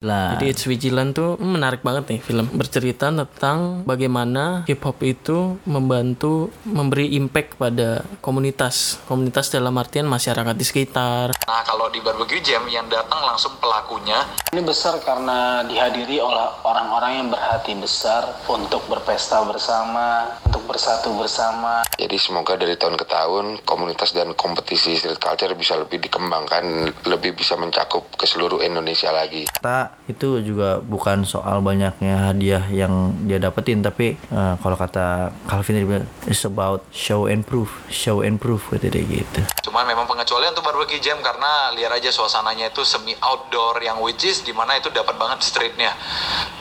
Lah. Jadi It's Vigilant tuh hmm, menarik banget nih film bercerita tentang bagaimana hip hop itu membantu memberi impact pada komunitas komunitas dalam artian masyarakat di sekitar. Nah, kalau di barbecue jam yang datang langsung pelakunya. Ini besar karena dihadiri oleh orang-orang yang berhati besar untuk berpesta bersama, untuk bersatu bersama. Jadi semoga dari tahun ke tahun komunitas dan kompetisi street culture bisa lebih dikembangkan, lebih bisa mencakup ke seluruh Indonesia lagi. Kata itu juga bukan soal banyaknya hadiah yang dia dapetin tapi eh, kalau kata Calvin dia bilang it's about show and proof show and proof gitu deh gitu. Cuman memang pengecualian untuk barbecue jam karena lihat aja suasananya itu semi outdoor yang which is di mana itu dapat banget streetnya.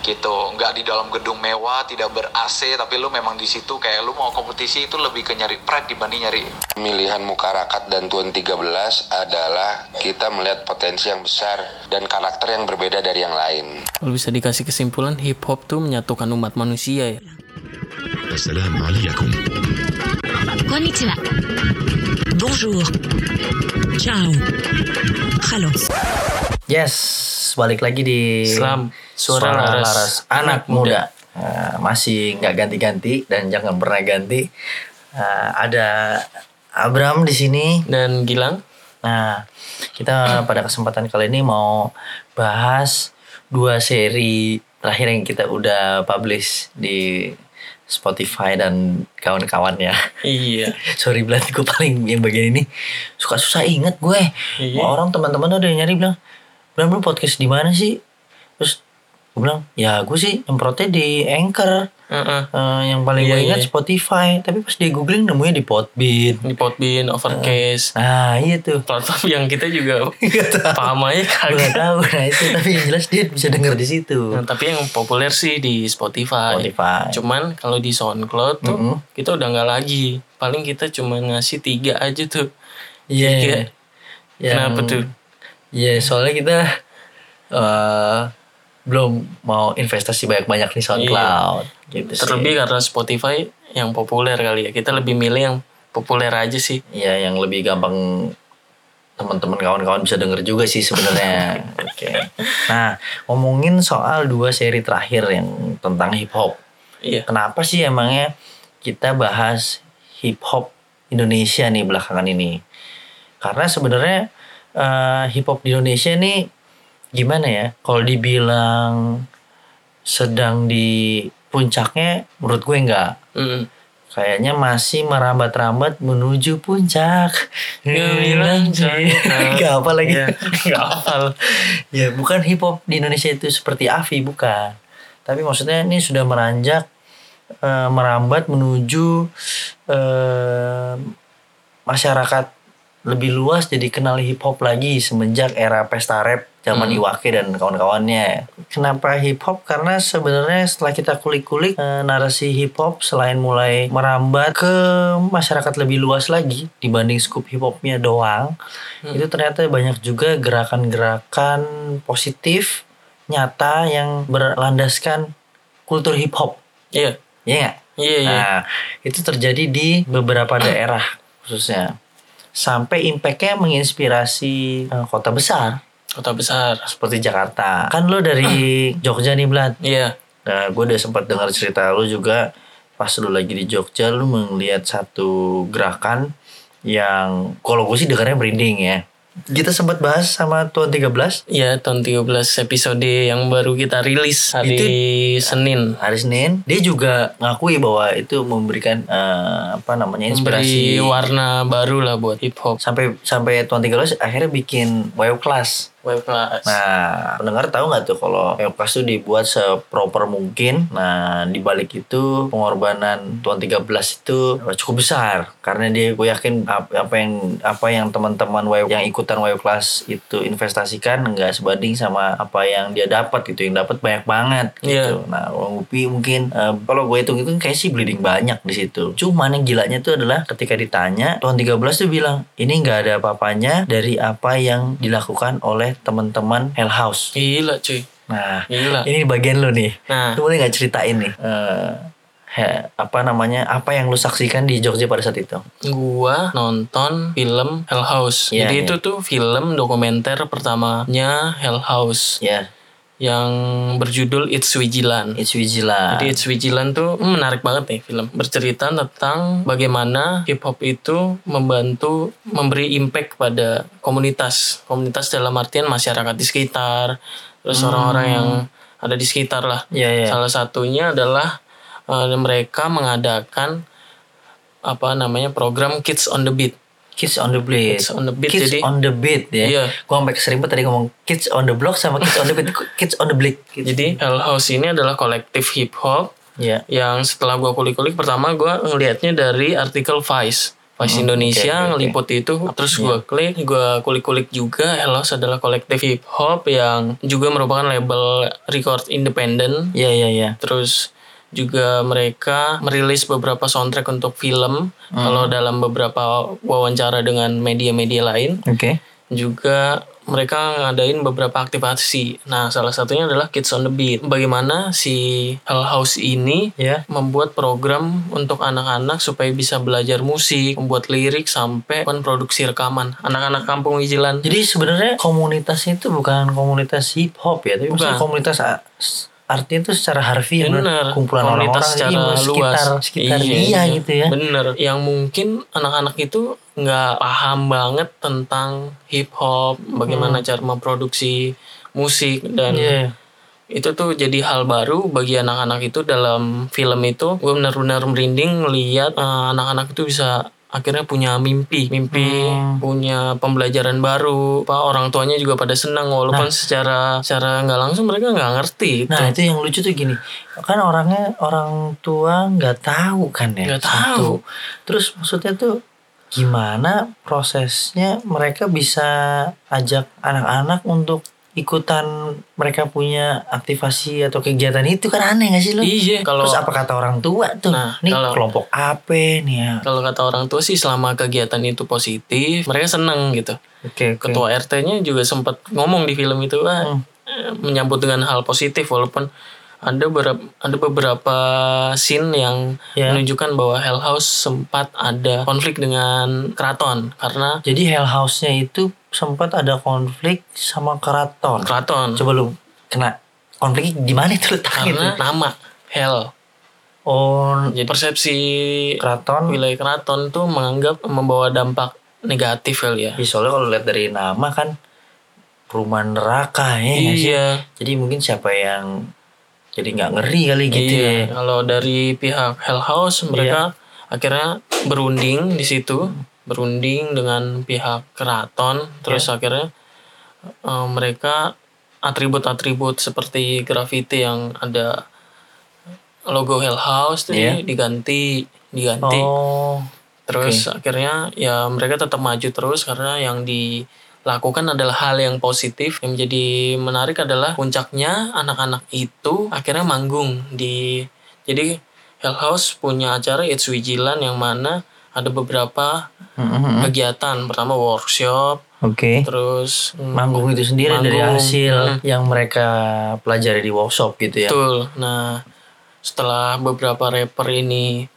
Gitu nggak di dalam gedung mewah tidak ber AC tapi lu memang di situ kayak lu mau kompetisi itu lebih ke nyari pride dibanding nyari. Pemilihan Mukarakat dan Tuan 13 adalah kita melihat potensi yang besar dan karakter yang berbeda dari dari yang lain. Kalau bisa dikasih kesimpulan, hip hop tuh menyatukan umat manusia ya. Assalamualaikum. Konnichiwa. Bonjour. Ciao. Halo. Yes, balik lagi di Islam Suara, Suara Laras, Laras Anak Muda. muda. Uh, masih nggak ganti-ganti dan jangan pernah ganti. Uh, ada Abram di sini dan Gilang. Nah, kita pada kesempatan kali ini mau bahas dua seri terakhir yang kita udah publish di Spotify dan kawan-kawannya. iya. Sorry belat gue paling yang bagian ini suka susah inget gue. Iya. Orang teman-teman udah nyari bilang, bilang lu podcast di mana sih? Terus gue bilang, ya gue sih nyemprotnya di Anchor. Eh, yang paling Iya, gue ingat iya. Spotify. Tapi pas dia googling nemunya di Podbean. Di Podbean, Overcast, Nah iya tuh. platform yang kita juga Gak paham aja Gue kagak. tahu nah itu tapi yang jelas dia bisa denger di situ. Nah, tapi yang populer sih di Spotify. Spotify. Cuman kalau di SoundCloud tuh Mm-mm. kita udah nggak lagi. Paling kita cuma ngasih tiga aja tuh. Iya. Tiga. Yang- Kenapa tuh? Iya soalnya kita eh belum mau investasi banyak-banyak di SoundCloud. Gitu sih. Terlebih karena Spotify yang populer kali ya. Kita lebih milih yang populer aja sih. Iya yang lebih gampang teman-teman kawan-kawan bisa denger juga sih sebenarnya. Oke. Nah ngomongin soal dua seri terakhir yang tentang hip hop. Iya. Kenapa sih emangnya kita bahas hip hop Indonesia nih belakangan ini? Karena sebenarnya eh, hip hop di Indonesia nih gimana ya? Kalau dibilang sedang di puncaknya, menurut gue enggak. Mm. Kayaknya masih merambat-rambat menuju puncak. Gemilang Gak apa lagi. Iya, nggak hafal. ya bukan hip hop di Indonesia itu seperti Avi bukan tapi maksudnya ini sudah meranjak eh, merambat menuju eh, masyarakat lebih luas jadi kenal hip hop lagi semenjak era pesta rap zaman Hmm. Iwake dan kawan-kawannya. Kenapa hip hop? Karena sebenarnya setelah kita kulik-kulik eh, narasi hip hop selain mulai merambat ke masyarakat lebih luas lagi dibanding scoop hip hopnya doang, itu ternyata banyak juga gerakan-gerakan positif nyata yang berlandaskan kultur hip hop. Iya. Iya? Iya, iya. Nah, itu terjadi di beberapa daerah khususnya. Sampai impactnya menginspirasi eh, kota besar Kota besar. seperti Jakarta. Kan lo dari Jogja nih, Blan. Iya. Nah, gue udah sempat dengar cerita lo juga pas lo lagi di Jogja lo melihat satu gerakan yang kalau gue sih dengarnya merinding ya. Kita sempat bahas sama Tuan 13 Iya, tahun 13 episode yang baru kita rilis hari Senin. hari Senin. Dia juga ngakui bahwa itu memberikan eh, apa namanya inspirasi Memberi warna baru lah buat hip hop. sampai sampai Tuan 13 akhirnya bikin Wave Class. Web class. Nah, pendengar tahu nggak tuh kalau Wave Class itu dibuat seproper mungkin. Nah, di balik itu pengorbanan Tuan 13 itu cukup besar karena dia gue yakin ap- apa yang apa yang teman-teman Wave yang ikutan Wave Class itu investasikan nggak sebanding sama apa yang dia dapat gitu. Yang dapat banyak banget gitu. Iya. Nah, Wang Upi mungkin eh, kalau gue hitung itu kayak sih bleeding banyak di situ. Cuman yang gilanya tuh adalah ketika ditanya Tuan 13 tuh bilang ini nggak ada apa-apanya dari apa yang dilakukan oleh teman-teman Hell House. Gila cuy. Nah, Gila. ini bagian lu nih. Nah. Lu boleh nggak ceritain nih? eh, he- apa namanya? Apa yang lu saksikan di Jogja pada saat itu? Gua nonton film Hell House. Iya, Jadi iya. itu tuh film dokumenter pertamanya Hell House. Ya, yang berjudul It's Vigilant. It's Vigilant. Jadi It's Vigilant tuh hmm, menarik banget nih film. Bercerita tentang bagaimana hip hop itu membantu memberi impact pada komunitas. Komunitas dalam artian masyarakat di sekitar, terus orang-orang yang ada di sekitar lah. Iya, iya. Salah satunya adalah eh, mereka mengadakan apa namanya program Kids on the Beat. Kids on the Beat. Kids on the Beat, Kids jadi- on the Beat ya. Iya. Gua sampai keserimpet tadi ngomong Kids on the Block sama Kids on the Beat. Kids on the Block. Gitu. Jadi Hell House ini adalah kolektif hip hop Ya. yang setelah gua kulik-kulik pertama gua ngelihatnya dari artikel Vice. Vice Indonesia oke, oke. ngeliput itu terus gua klik gua kulik-kulik juga House adalah kolektif hip hop yang juga merupakan label record independen Iya iya iya. terus juga mereka merilis beberapa soundtrack untuk film kalau dalam beberapa wawancara dengan media-media lain Oke. juga mereka ngadain beberapa aktivasi. Nah, salah satunya adalah Kids on the Beat. Bagaimana si Hell House ini Ya. membuat program untuk anak-anak supaya bisa belajar musik, membuat lirik sampai produksi rekaman. Anak-anak kampung Wijilan. Jadi sebenarnya komunitasnya itu bukan komunitas hip hop ya, tapi Bukan. komunitas artinya itu secara harfiah bener. Bener, kumpulan komunitas orang-orang secara iya, sekitar luas. sekitar Iya, dia iya. gitu ya. Bener. Yang mungkin anak-anak itu nggak paham banget tentang hip hop, bagaimana cara memproduksi musik dan Hmm. Iya. itu tuh jadi hal baru bagi anak-anak itu dalam film itu gue benar-benar merinding ngeliat eh, anak-anak itu bisa akhirnya punya mimpi mimpi Hmm. punya pembelajaran baru pak orang tuanya juga pada senang walaupun secara secara nggak langsung mereka nggak ngerti gitu. Nah itu yang lucu tuh gini, kan orangnya orang tua nggak tahu kan ya. Nggak tahu. Terus maksudnya tuh gimana prosesnya mereka bisa ajak anak-anak untuk ikutan mereka punya aktivasi atau kegiatan itu kan aneh gak sih lu? iya kalau Terus apa kata orang tua tuh? Nah, nih kalau- kelompok apa nih ya? kalau kata orang tua sih selama kegiatan itu positif mereka seneng gitu Oke oke. ketua RT-nya juga sempat ngomong di film itu ah, Hmm. eh, menyambut dengan hal positif walaupun ada beberapa ada beberapa scene yang Ya. menunjukkan bahwa Hell House sempat ada konflik dengan keraton karena Jadi Hell House-nya itu sempat ada konflik sama keraton. keraton Coba lu kena konfliknya di mana itu letaknya karena tuh? nama Hell Oh, jadi persepsi keraton wilayah keraton tuh menganggap membawa dampak negatif kali ya Ya, soalnya kalau lihat dari nama kan perumahan neraka ya sih? iya Jadi mungkin siapa yang jadi nggak ngeri kali gitu iya, ya. Iya. kalau dari pihak Hell House mereka akhirnya berunding di situ, berunding dengan pihak keraton, terus Iya. akhirnya eh, mereka atribut-atribut seperti graffiti yang ada logo Hell House tuh Iya. diganti, diganti. Oh, Terus akhirnya ya mereka tetap maju terus karena yang dilakukan adalah hal yang positif. Yang menjadi menarik adalah puncaknya anak-anak itu akhirnya manggung di jadi Hell House punya acara It's Vigilant yang mana ada beberapa Mm-mm. kegiatan. Pertama workshop, oke. terus mm, Manggung itu sendiri dari Manggung. hasil Mm. yang mereka pelajari di workshop gitu ya. Betul. Nah, setelah beberapa rapper ini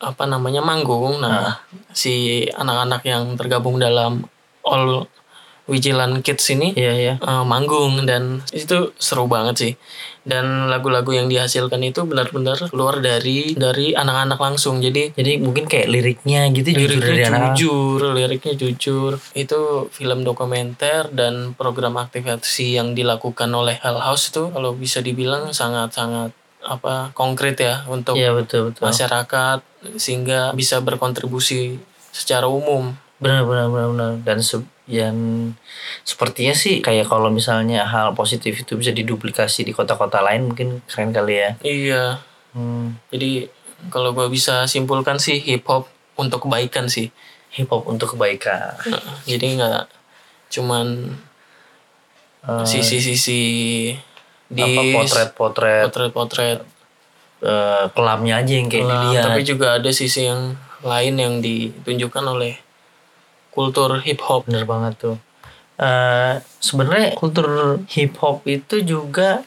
apa namanya manggung, nah si anak-anak yang tergabung dalam All Vigilant Kids ini Iya iya. eh, manggung dan itu seru banget sih. Dan lagu-lagu yang dihasilkan itu benar-benar keluar dari dari anak-anak langsung. Jadi Jadi mungkin kayak liriknya gitu jujur dari liriknya anak. jujur, liriknya jujur. Itu film dokumenter dan program aktivasi yang dilakukan oleh Hell House itu kalau bisa dibilang sangat-sangat apa konkret ya untuk Iya betul betul. masyarakat sehingga bisa berkontribusi secara umum. Benar benar benar benar. Dan se yang sepertinya sih kayak kalau misalnya hal positif itu bisa diduplikasi di kota-kota lain mungkin keren kali ya. Iya. Hmm. Jadi kalau gue bisa simpulkan sih hip hop untuk kebaikan sih. Hip hop untuk kebaikan. Jadi nggak cuman Eh, sisi-sisi di apa potret-potret potret-potret eh, kelamnya aja yang kayak dilihat. tapi juga ada sisi yang lain yang ditunjukkan oleh kultur hip hop. Bener banget tuh. Eh sebenarnya kultur hip hop itu juga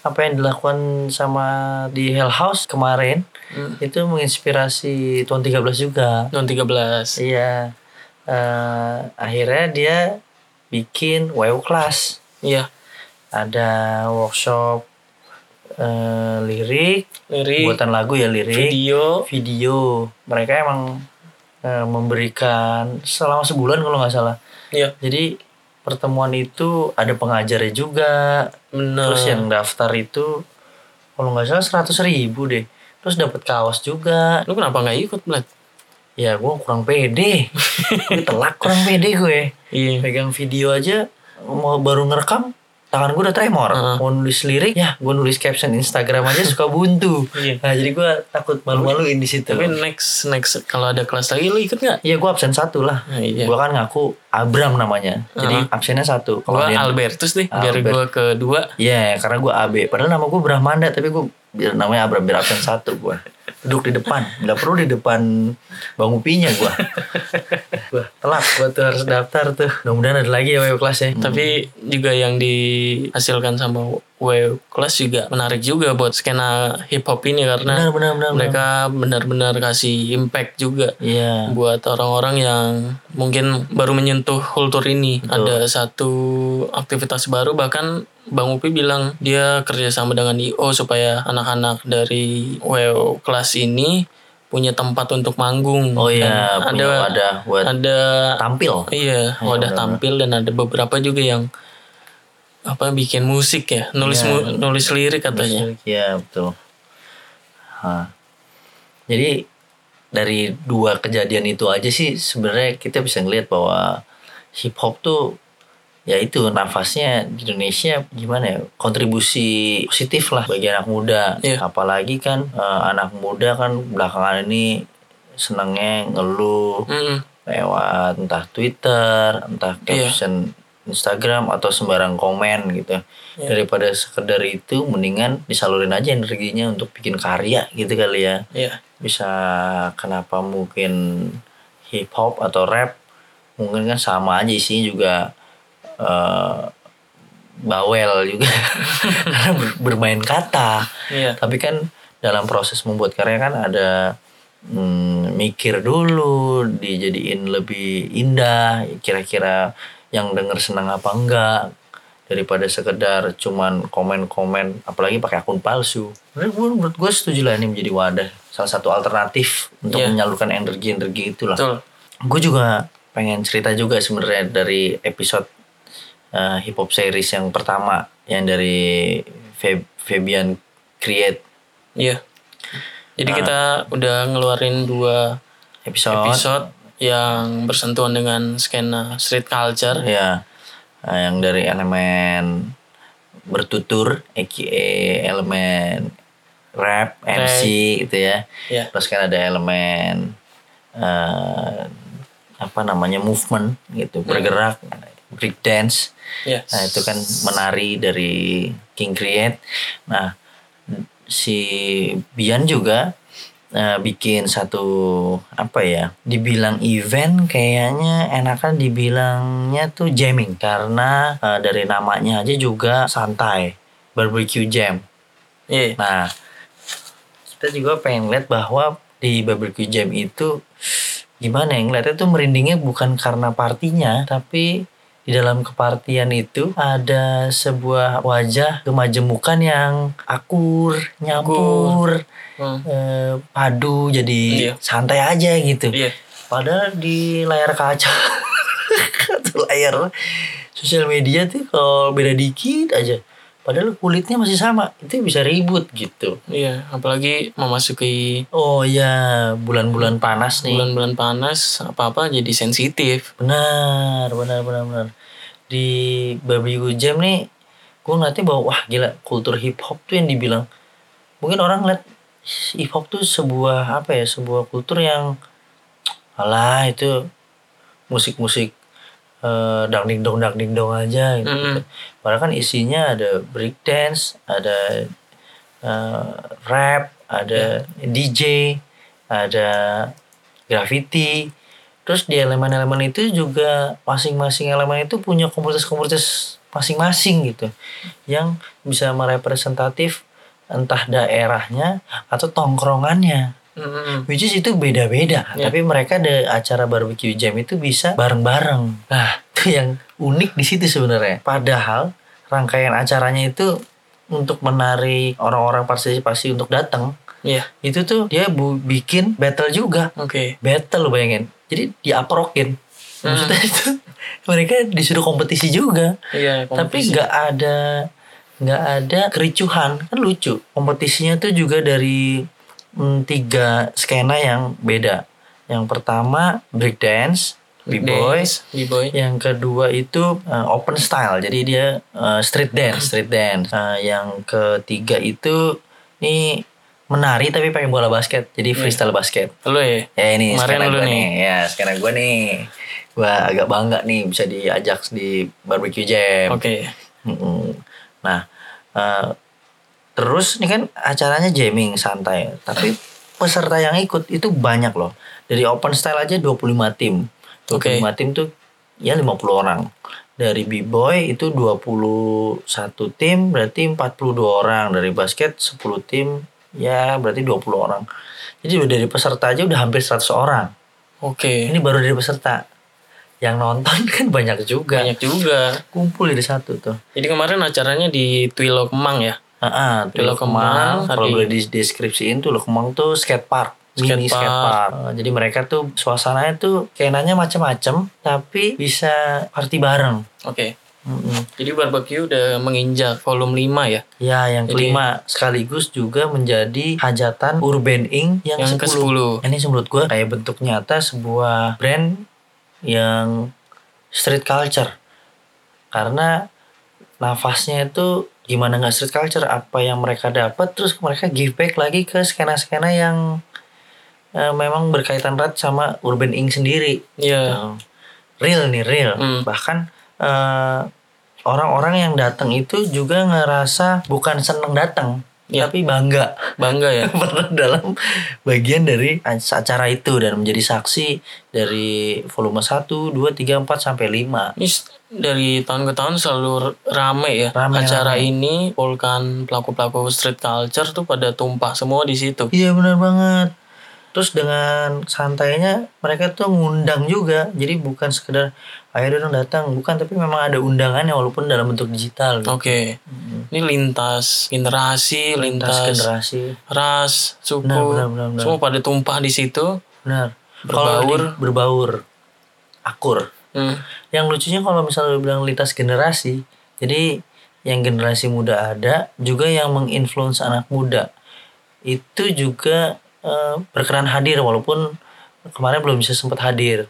apa yang dilakukan sama di Hell House kemarin Hmm. itu menginspirasi tahun 13 juga. Non 13. Iya. Eh akhirnya dia bikin WU Class. Iya. ada workshop eh, lirik, Lirik, buatan lagu ya lirik, video, video. Mereka emang eh, memberikan selama sebulan kalau nggak salah. ya Jadi pertemuan itu ada pengajarnya juga. bener. Terus yang daftar itu kalau nggak salah seratus ribu deh. Terus dapat kaos juga. Lu kenapa nggak ikut, Blat? Ya gue kurang pede. gue telak kurang pede gue. Iya. Pegang video aja mau baru ngerekam tangan gue udah tremor. Heeh. Mau nulis lirik ya gue nulis caption Instagram aja suka buntu. Iya. Nah jadi gue takut malu-maluin di situ. Tapi next next kalau ada kelas lagi lu ikut nggak? Iya gue absen satu lah. Nah, iya. Gue kan ngaku Abram namanya. Jadi Heeh. absennya satu. Gua dia- Albertus deh, biar Albert. gua kedua. Iya, karena gue AB. Padahal nama gue Brahmanda, tapi gue biar namanya Abram biar absen satu gue. Duduk di depan, nggak perlu di depan bang upinya gue. gue telat, gue tuh harus daftar tuh. Mudah-mudahan ada lagi ya WW kelas ya. Tapi juga yang dihasilkan sama W kelas juga menarik juga buat skena hip hop ini karena benar, benar, benar. mereka benar-benar kasih impact juga Iya, buat orang-orang yang mungkin baru menyentuh kultur ini. Ada satu aktivitas baru bahkan Bang Upi bilang dia kerjasama dengan IO supaya anak-anak dari WO kelas ini punya tempat untuk manggung. Oh iya, punya wadah buat ada tampil. Iya, wadah tampil dan ada beberapa juga yang apa bikin musik ya, nulis Iya. mu- nulis lirik katanya. Iya betul. Hah. Jadi dari dua kejadian itu aja sih sebenarnya kita bisa ngelihat bahwa hip hop tuh ya itu nafasnya di Indonesia gimana ya kontribusi positif lah bagi anak muda Iya. apalagi kan eh, anak muda kan belakangan ini senangnya ngeluh Mm-mm. lewat entah Twitter, entah Iya. caption Instagram atau sembarang komen gitu. Iya. Daripada sekedar itu mendingan disalurin aja energinya untuk bikin karya gitu kali ya. Iya. Bisa kenapa mungkin hip hop atau rap mungkin kan sama aja isinya juga eh, bawel juga karena ber- bermain kata. Iya. Tapi kan dalam proses membuat karya kan ada hmm, mikir dulu, dijadiin lebih indah, kira-kira yang denger senang apa enggak daripada sekedar cuman komen-komen apalagi pakai akun palsu. Menurut gue, menurut gue setuju lah ini menjadi wadah salah satu alternatif untuk Iya. menyalurkan energi-energi itulah. Betul. Gue juga pengen cerita juga sebenarnya dari episode uh, hip hop series yang pertama yang dari Fe- Fabian Create Iya. Jadi Nah. kita udah ngeluarin dua episode, episode yang bersentuhan dengan skena street culture. ya yang dari elemen bertutur aka elemen rap MC gitu ya Iya. terus kan ada elemen uh, apa namanya movement gitu bergerak break dance Iya. Nah itu kan menari dari King Create. Nah si Bian juga eh, bikin satu apa ya? Dibilang event kayaknya enakan dibilangnya tuh jamming karena eh, dari namanya aja juga santai barbecue jam. Iya. Nah kita juga pengen lihat bahwa di barbecue jam itu gimana ya ngeliatnya tuh merindingnya bukan karena partinya tapi di dalam kepartian itu ada sebuah wajah kemajemukan yang akur, nyampur, Hmm. eh, padu jadi Iya. santai aja gitu. Iya. Padahal di layar kaca atau layar sosial media tuh kalau beda dikit aja. Padahal kulitnya masih sama, itu bisa ribut gitu. Iya, apalagi memasuki Oh ya, bulan-bulan panas nih. bulan-bulan panas, apa-apa jadi sensitif. Benar, benar, benar, benar. Di Barbecue Jam nih, gue ngeliatnya bahwa wah gila kultur hip hop tuh yang dibilang mungkin orang ngeliat hip hop tuh sebuah apa ya sebuah kultur yang alah itu musik-musik eh, dangding dong dangding dong aja gitu. Mm-mm. Padahal kan isinya ada break dance, ada eh, rap, ada DJ, ada graffiti. Terus di elemen-elemen itu juga masing-masing elemen itu punya komunitas-komunitas masing-masing gitu. Yang bisa merepresentatif entah daerahnya atau tongkrongannya. Mm-mm. Which is itu beda-beda. Iya. Tapi mereka ada acara barbecue jam itu bisa bareng-bareng. Nah, itu yang unik di situ sebenarnya. Padahal rangkaian acaranya itu untuk menarik orang-orang partisipasi untuk datang Iya. itu tuh dia bu- bikin battle juga Oke. battle lo bayangin jadi diaprokin maksudnya itu mereka disuruh kompetisi juga Iya. tapi kompetisi. nggak ada nggak ada kericuhan kan lucu kompetisinya tuh juga dari mm, tiga skena yang beda yang pertama b-boy Dance, B-boy. yang kedua itu uh, open style jadi dia uh, street dance street dance Uh, yang ketiga itu ini menari tapi pakai bola basket jadi freestyle basket Lu ya? ya ini Kemarin skena gue nih. nih ya skena gue nih gue agak bangga nih bisa diajak di barbecue jam Oke. Mm-mm. Nah, eh, terus ini kan acaranya jamming santai, tapi peserta yang ikut itu banyak loh. Dari open style aja 25 tim. 25 Oke. tim tuh ya 50 orang. Dari B-boy itu 21 tim berarti 42 orang. Dari basket 10 tim ya berarti 20 orang. Jadi udah dari peserta aja udah hampir 100 orang. Oke. Ini baru dari peserta. Yang nonton kan banyak juga. Banyak juga. Kumpul di satu tuh. Jadi kemarin acaranya di Twilo Kemang ya? Ah, Di Lo Kemang, Kalau hari- boleh deskripsiin tuh Lo Kemang tuh skate park, mini Skate skate park. Eh, jadi mereka tuh suasananya tuh kayaknya macem-macem, tapi bisa party bareng. Oke. Mm-mm. Jadi barbecue udah menginjak volume 5 ya? Ya, yang Jadi- kelima sekaligus juga menjadi hajatan Urban Inc yang, Yang ke-10. ke-10. Ini menurut gua kayak bentuk nyata sebuah brand yang street culture. Karena nafasnya itu gimana nggak street culture apa yang mereka dapat terus mereka give back lagi ke skena-skena yang eh, memang berkaitan erat sama Urban Inc sendiri Iya. Gitu. real nih real Hmm. bahkan eh, orang-orang yang datang itu juga ngerasa bukan seneng datang Ya. tapi bangga Bangga ya? pernah dalam bagian dari acara itu dan menjadi saksi dari volume 1, 2, 3, 4 sampai 5. Ini dari tahun ke tahun selalu rame ya Rame, acara rame. ini Volkan pelaku-pelaku street culture tuh pada tumpah semua di situ Iya benar banget. Terus dengan santainya mereka tuh ngundang juga. Jadi bukan sekedar ayo dong datang, bukan tapi memang ada undangannya walaupun dalam bentuk digital. gitu. oke ini lintas generasi Lintas lintas, generasi. ras suku Benar, benar, benar, benar. semua pada tumpah di situ Benar. Berbaur. Di- berbaur. Akur. Hmm, Yang lucunya kalau misalnya bilang lintas generasi, jadi yang generasi muda ada, juga yang menginfluence anak muda. Itu juga eh, berkenan hadir walaupun kemarin belum bisa sempat hadir.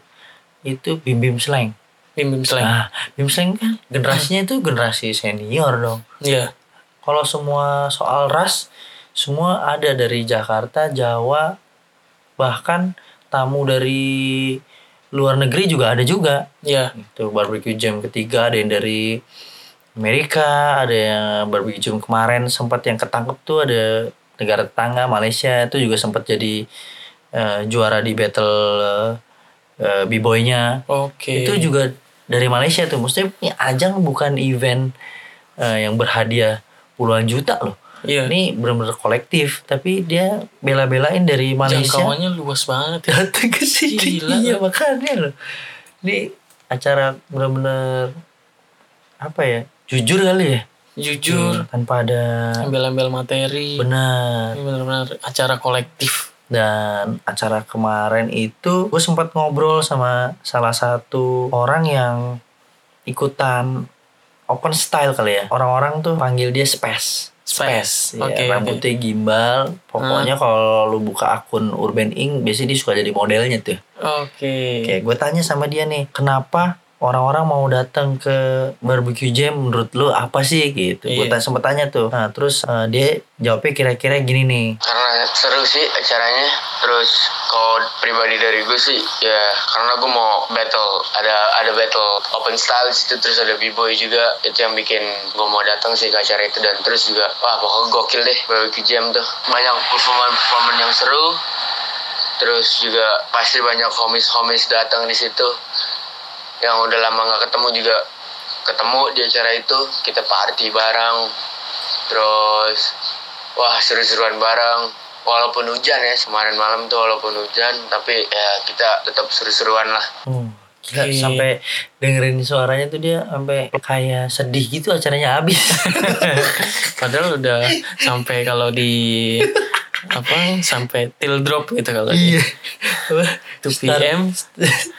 Itu Bim Bim Slang. bim bim slang Nah, Bim Slang kan generasinya itu generasi senior dong. iya Kalau semua soal ras, semua ada dari Jakarta, Jawa, bahkan tamu dari luar negeri juga ada juga iya itu barbecue jam ketiga ada yang dari Amerika ada yang barbecue jam kemarin sempat yang ketangkep tuh ada negara tetangga Malaysia itu juga sempat jadi eh, juara di battle uh, b-boynya. Oke. Itu juga dari Malaysia tuh. Maksudnya ini ajang bukan event eh, yang berhadiah puluhan juta loh. Iya. Ini benar-benar kolektif tapi dia bela-belain dari Malaysia. Jangkauannya luas banget ya. Datang ke sini Gila, iya makanya loh. Ini acara benar-benar apa ya jujur kali ya jujur. Tanpa ada ambil-ambil materi. Benar. Benar-benar acara kolektif. Dan acara kemarin itu gue sempat ngobrol sama salah satu orang yang ikutan open style kali ya. Orang-orang tuh panggil dia space Space. Iya, Oke, rambutnya gimbal. Pokoknya kalau lu buka akun Urban Inc biasanya dia suka jadi modelnya tuh. Oke. Kayak gue tanya sama dia nih, kenapa orang-orang mau datang ke barbecue jam menurut lu apa sih gitu? Gue Iya. tanya sempet tanya tuh. Nah terus eh, dia jawabnya kira-kira gini nih. karena seru sih acaranya terus kalau pribadi dari gue sih ya karena gue mau battle ada ada battle open style di situ terus ada b-boy juga itu yang bikin gue mau datang sih ke acara itu dan terus juga wah pokoknya gokil deh barbecue jam tuh banyak performan performan yang seru terus juga pasti banyak homies-homies datang di situ yang udah lama nggak ketemu juga ketemu di acara itu kita party bareng terus wah seru-seruan bareng walaupun hujan ya kemarin malam tuh walaupun hujan tapi ya kita tetap seru-seruan lah Hmm. Gila, Oke. sampai dengerin suaranya tuh dia sampai kayak sedih gitu acaranya habis. Padahal udah sampai kalau di apa? Sampai till drop gitu kalau Iya. 2 PM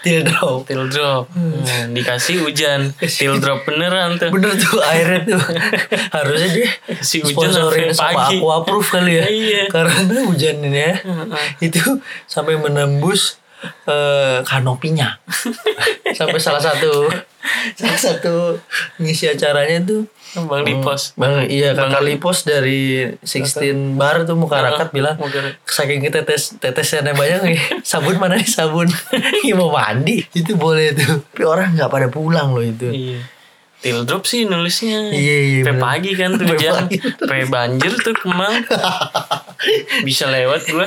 Till drop. till drop. Hmm, dikasih hujan. Till drop beneran tuh. Bener tuh airnya tuh. Harusnya dia Si hujan sampai sama pagi. Aqua Proof kali ya. Iya. Karena hujan ini ya Itu sampai menembus eh, kanopinya. Sampai salah satu Salah satu ngisi acaranya tuh bang di pos Bang, iya kakak Lipos. Dari 16 bar tuh muka rakat bilang saking tetes tetesnya banyak nih sabun mana nih sabun? Iya mau mandi. Itu boleh tuh tapi orang nggak pada pulang loh itu. Iya. Till drop sih nulisnya. Iya, iya, Pe pagi kan tuh jam. Pe banjir tuh kemang bisa lewat gua.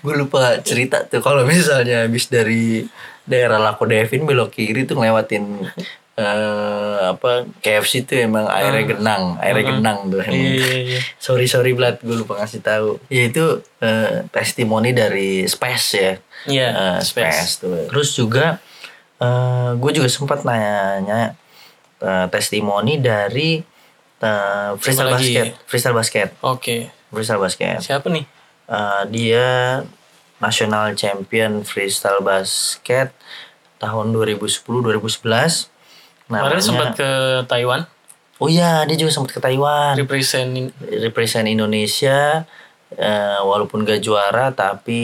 Gue lupa cerita tuh. Kalau misalnya habis dari daerah Lako Devin belok kiri tuh ngelewatin eh apa KFC tuh emang airnya genang airnya genang tuh iya iya iya. Sorry sorry Blad gue lupa ngasih tahu. Ya itu eh, testimoni dari Space ya. Iya, Eh, Space. Space tuh. Terus juga eh gue juga sempat nanya eh, testimoni dari eh, freestyle Siapa lagi? basket freestyle basket. Oke. Freestyle basket. Siapa nih? Eh, dia national champion freestyle basket tahun 2010 2011 kemarin sempat ke Taiwan. Oh iya dia juga sempat ke Taiwan. Represent represent Indonesia eh, walaupun gak juara tapi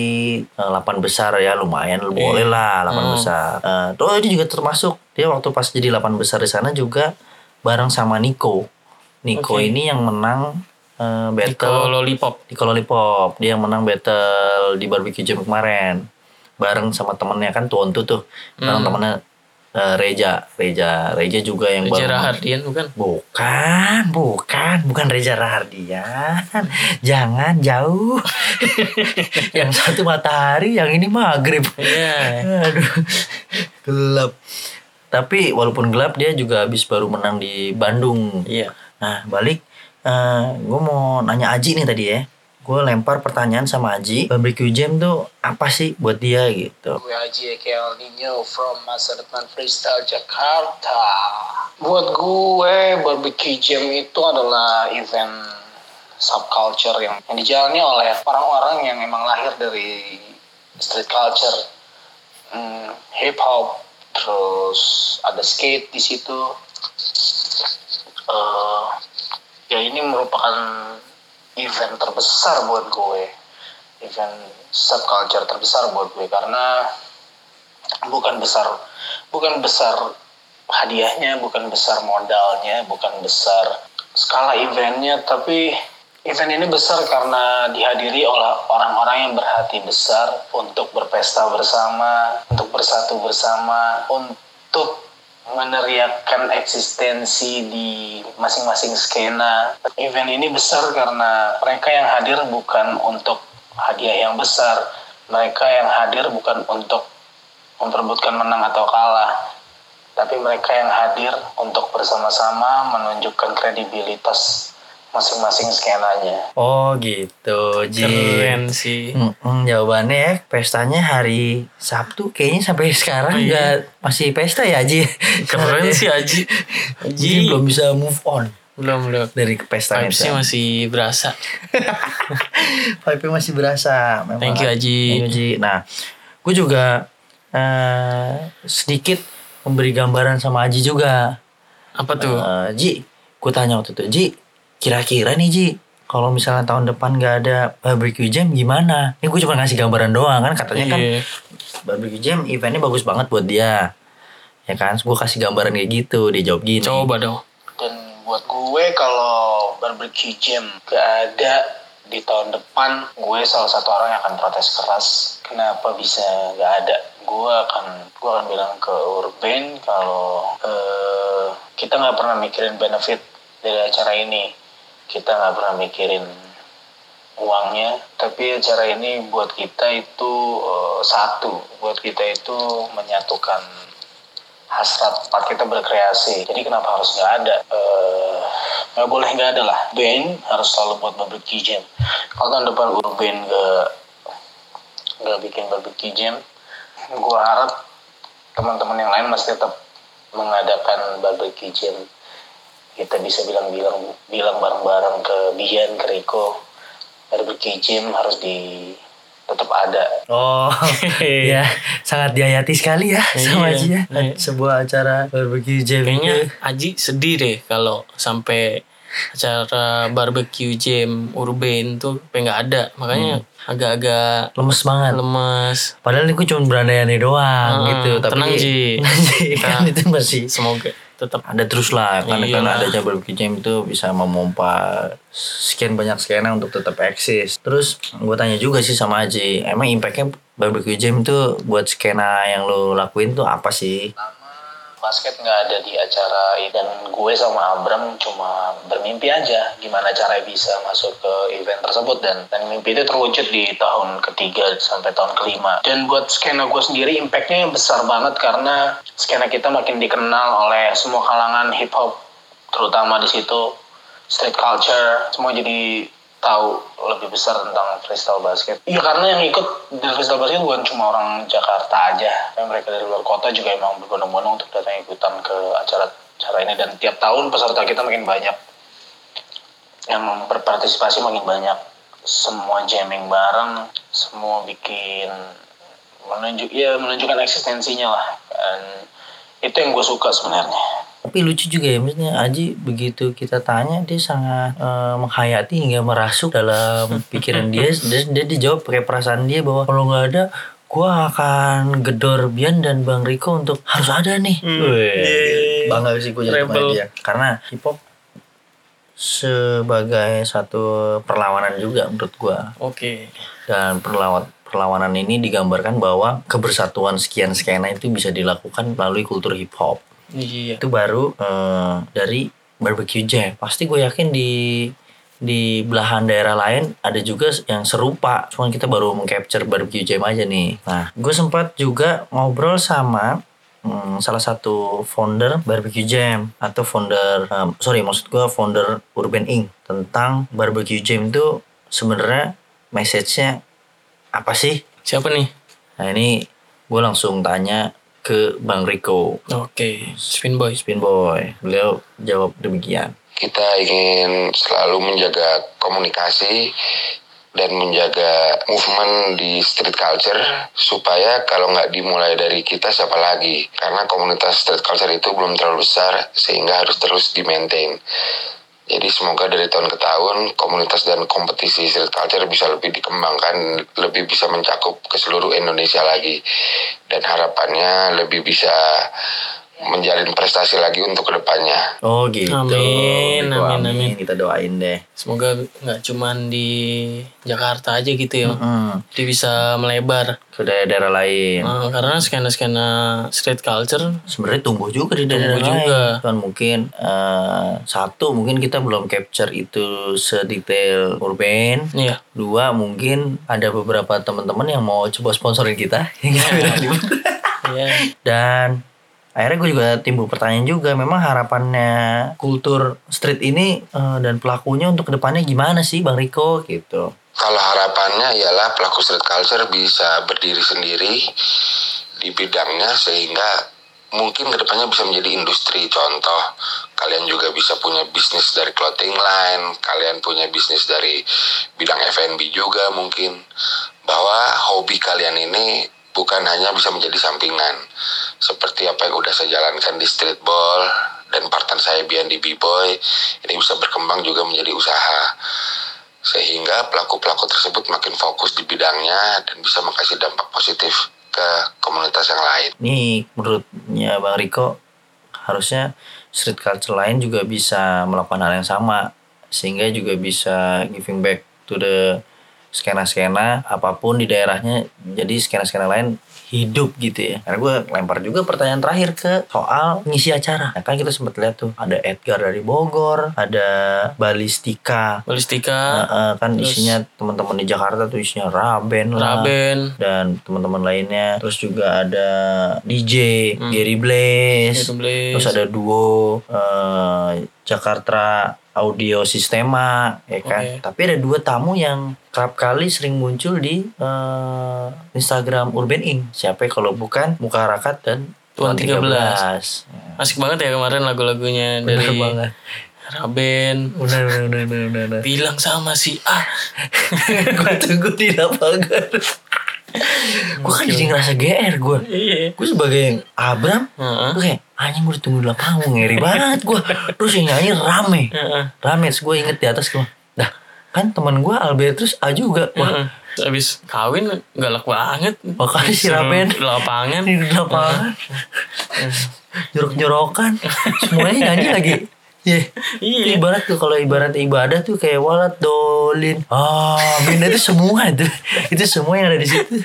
8 besar ya lumayan boleh lah 8 Hmm. besar. Eh, tuh dia juga termasuk. Dia waktu pas jadi 8 besar di sana juga bareng sama Nico. Nico Oke. ini yang menang Nico battle Lollipop. Di Lollipop. Dia yang menang battle di barbecue jam kemarin. Bareng sama temennya kan Tuontu tuh bareng Hmm. temennya eh, Reja. Reja. Reja juga yang Reza baru- Rahardian bukan? Bukan bukan. Bukan Reza Rahardian. Jangan jauh. Yang satu matahari yang ini maghrib. Iya. Aduh. Gelap. Tapi walaupun gelap dia juga habis baru menang di Bandung. Iya. Nah balik, gue mau nanya Aji nih tadi ya. Gue lempar pertanyaan sama Aji, barbecue jam tuh apa sih buat dia gitu? Gue Eke El Nino from Masa Depan Freestyle Jakarta. Buat gue, barbecue jam itu adalah event subculture yang, yang dijalani oleh orang-orang yang emang lahir dari street culture, hmm, hip hop, terus ada skate di situ. Eh, ya ini merupakan event terbesar buat gue. Event subculture terbesar buat gue karena bukan besar bukan besar hadiahnya bukan besar modalnya bukan besar skala eventnya tapi event ini besar karena dihadiri oleh orang-orang yang berhati besar untuk berpesta bersama untuk bersatu bersama untuk meneriakkan eksistensi di masing-masing skena. Event ini besar karena mereka yang hadir bukan untuk hadiah yang besar. Mereka yang hadir bukan untuk memperebutkan menang atau kalah. Tapi mereka yang hadir untuk bersama-sama menunjukkan kredibilitas masing-masing skenanya. Oh gitu, Ji. keren sih Mm-mm, jawabannya ya, pestanya hari Sabtu kayaknya sampai sekarang Oh, iya. nggak masih pesta ya Ji. keren sih Aji Ji Aji belum bisa move on belum belum dari pesta vibesnya masih berasa Vibe masih berasa. Memang. Thank you, Aji. Thank you, Ji. Nah, gue juga eh, sedikit memberi gambaran sama Aji juga. apa tuh Eh, Ji, gue tanya waktu itu, Ji, kira-kira nih Ji, kalau misalnya tahun depan gak ada barbecue jam gimana? Ini gue cuma ngasih gambaran doang kan, katanya kan Iya. barbecue jam eventnya bagus banget buat dia. Ya kan, gue kasih gambaran kayak gitu, dia jawab gini. coba dong Dan buat gue kalau barbecue jam gak ada di tahun depan, gue salah satu orang yang akan protes keras. Kenapa bisa gak ada? Gue akan gue akan bilang ke Urban kalau eh, kita nggak pernah mikirin benefit dari acara ini. Kita nggak pernah mikirin uangnya, tapi acara ini buat kita itu eh, satu, buat kita itu menyatukan hasrat part kita berkreasi. Jadi kenapa harus nggak ada? Eh, nggak boleh nggak ada lah. Band harus selalu buat barbecue jam. Kalau tahun depan Urban nggak nggak bikin barbecue jam, gue harap teman-teman yang lain masih tetap mengadakan barbecue jam kita bisa bilang-bilang bilang bareng-bareng ke Bian ke Riko barbecue jam harus di tetap ada Oh, ya sangat dihayati sekali ya sama Iya, Aji ya. iya. Sebuah acara barbecue jam Kayaknya. Aji sedih deh kalau sampai acara barbecue jam urban tuh pengen nggak ada. Makanya agak-agak lemes banget. lemes. Padahal ini gue cuma berandai-andai doang Ah, gitu. Tapi tenang, Ji. Kan itu masih Semoga tetap ada terus lah karena Iya. karena adanya barbecue jam itu bisa memompa sekian banyak skena untuk tetap eksis. Terus gue tanya juga sih sama Aji emang impactnya barbecue jam itu buat skena yang lo lakuin tuh apa sih basket nggak ada di acara dan gue sama Abram cuma bermimpi aja gimana caranya bisa masuk ke event tersebut. Dan dan mimpi itu terwujud di tahun ketiga sampai tahun kelima. Dan buat skena gue sendiri impactnya besar banget karena skena kita makin dikenal oleh semua kalangan hip hop terutama di situ street culture semua jadi tahu lebih besar tentang freestyle basket. Iya karena yang ikut di freestyle basket bukan cuma orang Jakarta aja, tapi mereka dari luar kota juga emang berbondong-bondong untuk datang ikutan ke acara acara ini. Dan tiap tahun peserta kita makin banyak. Yang berpartisipasi makin banyak. Semua jamming bareng semua bikin menunjuk ya menunjukkan eksistensinya lah. Dan itu yang gue suka sebenarnya tapi lucu juga ya maksudnya Aji begitu kita tanya dia sangat eh, menghayati hingga merasuk dalam pikiran dia. Dia, dia dijawab pakai perasaan dia bahwa kalau nggak ada gua akan gedor Bian dan Bang Riko untuk harus ada nih. Wih, bangga sih gue jadi teman dia. Karena hip hop sebagai satu perlawanan juga menurut gua. Oke. dan perlawan perlawanan ini digambarkan bahwa kebersatuan sekian skena itu bisa dilakukan melalui kultur hip hop Iya. itu baru eh, dari barbecue jam. Pasti gue yakin di di belahan daerah lain ada juga yang serupa. Cuman kita baru mengcapture barbecue jam aja nih. Nah gue sempat juga ngobrol sama hmm, salah satu founder barbecue jam atau founder em, sorry maksud gue founder urban inc. tentang barbecue jam itu sebenarnya message-nya apa sih? Siapa nih? nah ini gue langsung tanya ke Bang Riko Oke, Spin Boy. Spin Boy. Beliau jawab demikian. kita ingin selalu menjaga komunikasi dan menjaga movement di street culture supaya kalau nggak dimulai dari kita siapa lagi karena komunitas street culture itu belum terlalu besar sehingga harus terus di maintain jadi semoga dari tahun ke tahun komunitas dan kompetisi street culture bisa lebih dikembangkan lebih bisa mencakup ke seluruh Indonesia lagi. Dan harapannya lebih bisa menjalin prestasi lagi untuk ke depannya Oh gitu. Amin, Riko, amin, amin. Kita doain deh. Semoga nggak cuman di Jakarta aja gitu ya. Hmm, Dia bisa melebar. ke daerah-daerah lain. Eh, karena skena-skena street culture Sebenarnya tumbuh juga di daerah Tumbuh lain. juga. Kan mungkin eh, satu mungkin kita belum capture itu sedetail urban. Iya. Dua mungkin ada beberapa teman-teman yang mau coba sponsorin kita. Bilang di- Iya. Dan akhirnya gue juga timbul pertanyaan juga memang harapannya kultur street ini eh, dan pelakunya untuk ke depannya gimana sih Bang Riko gitu Kalau harapannya ialah pelaku street culture bisa berdiri sendiri di bidangnya sehingga mungkin ke depannya bisa menjadi industri. Contoh, kalian juga bisa punya bisnis dari clothing line, kalian punya bisnis dari bidang F&B juga mungkin. Bahwa hobi kalian ini bukan hanya bisa menjadi sampingan. Seperti apa yang udah saya jalankan di streetball dan partner saya Bian di B-Boy, ini bisa berkembang juga menjadi usaha sehingga pelaku-pelaku tersebut makin fokus di bidangnya dan bisa mengkasih dampak positif ke komunitas yang lain. Nih menurutnya Bang Riko harusnya street culture lain juga bisa melakukan hal yang sama sehingga juga bisa giving back to the skena-skena apa pun di daerahnya jadi skena-skena lain hidup gitu ya. Karena gue lempar juga pertanyaan terakhir ke soal ngisi acara. Nah, kan kita sempat lihat tuh ada Edgar dari Bogor ada Balistika. Balistika, Nah, eh, kan terus- isinya teman-teman di Jakarta tuh isinya Raben lah. Raben, dan teman-teman lainnya. Terus juga ada DJ Hmm. Gary Blaze. Terus ada duo eh, Jakarta Audio Sistema ya kan. Oke. Tapi ada dua tamu yang kerap kali sering muncul di eh, Instagram Urban Ink. Siapa ya kalau bukan Muka Rakat dan Tuan 13. Ya, Asik banget ya kemarin lagu-lagunya dari banget. Raben. Bener bener bener bener bener. bener. Bilang sama si A. gue tunggu di lapangan. gue kan jadi ngerasa GR gue. Iya. Gue sebagai Abram, Heeh. gue kayak anjing gue ditunggu di lapangan, ngeri banget gue. Terus yang nyanyi rame, rame. Terus gue inget di atas gue, dah kan teman gue Albertus A juga. Wah, Heeh. Terus Abis kawin galak banget. Makanya si Disuruh Raben. di lapangan. di lapangan, jorok-jorokan, semuanya nyanyi lagi. Iya. Iya. Ibarat tuh kalau ibarat ibadah tuh kayak walat dolin. Amin itu semua itu. Itu semua yang ada di situ.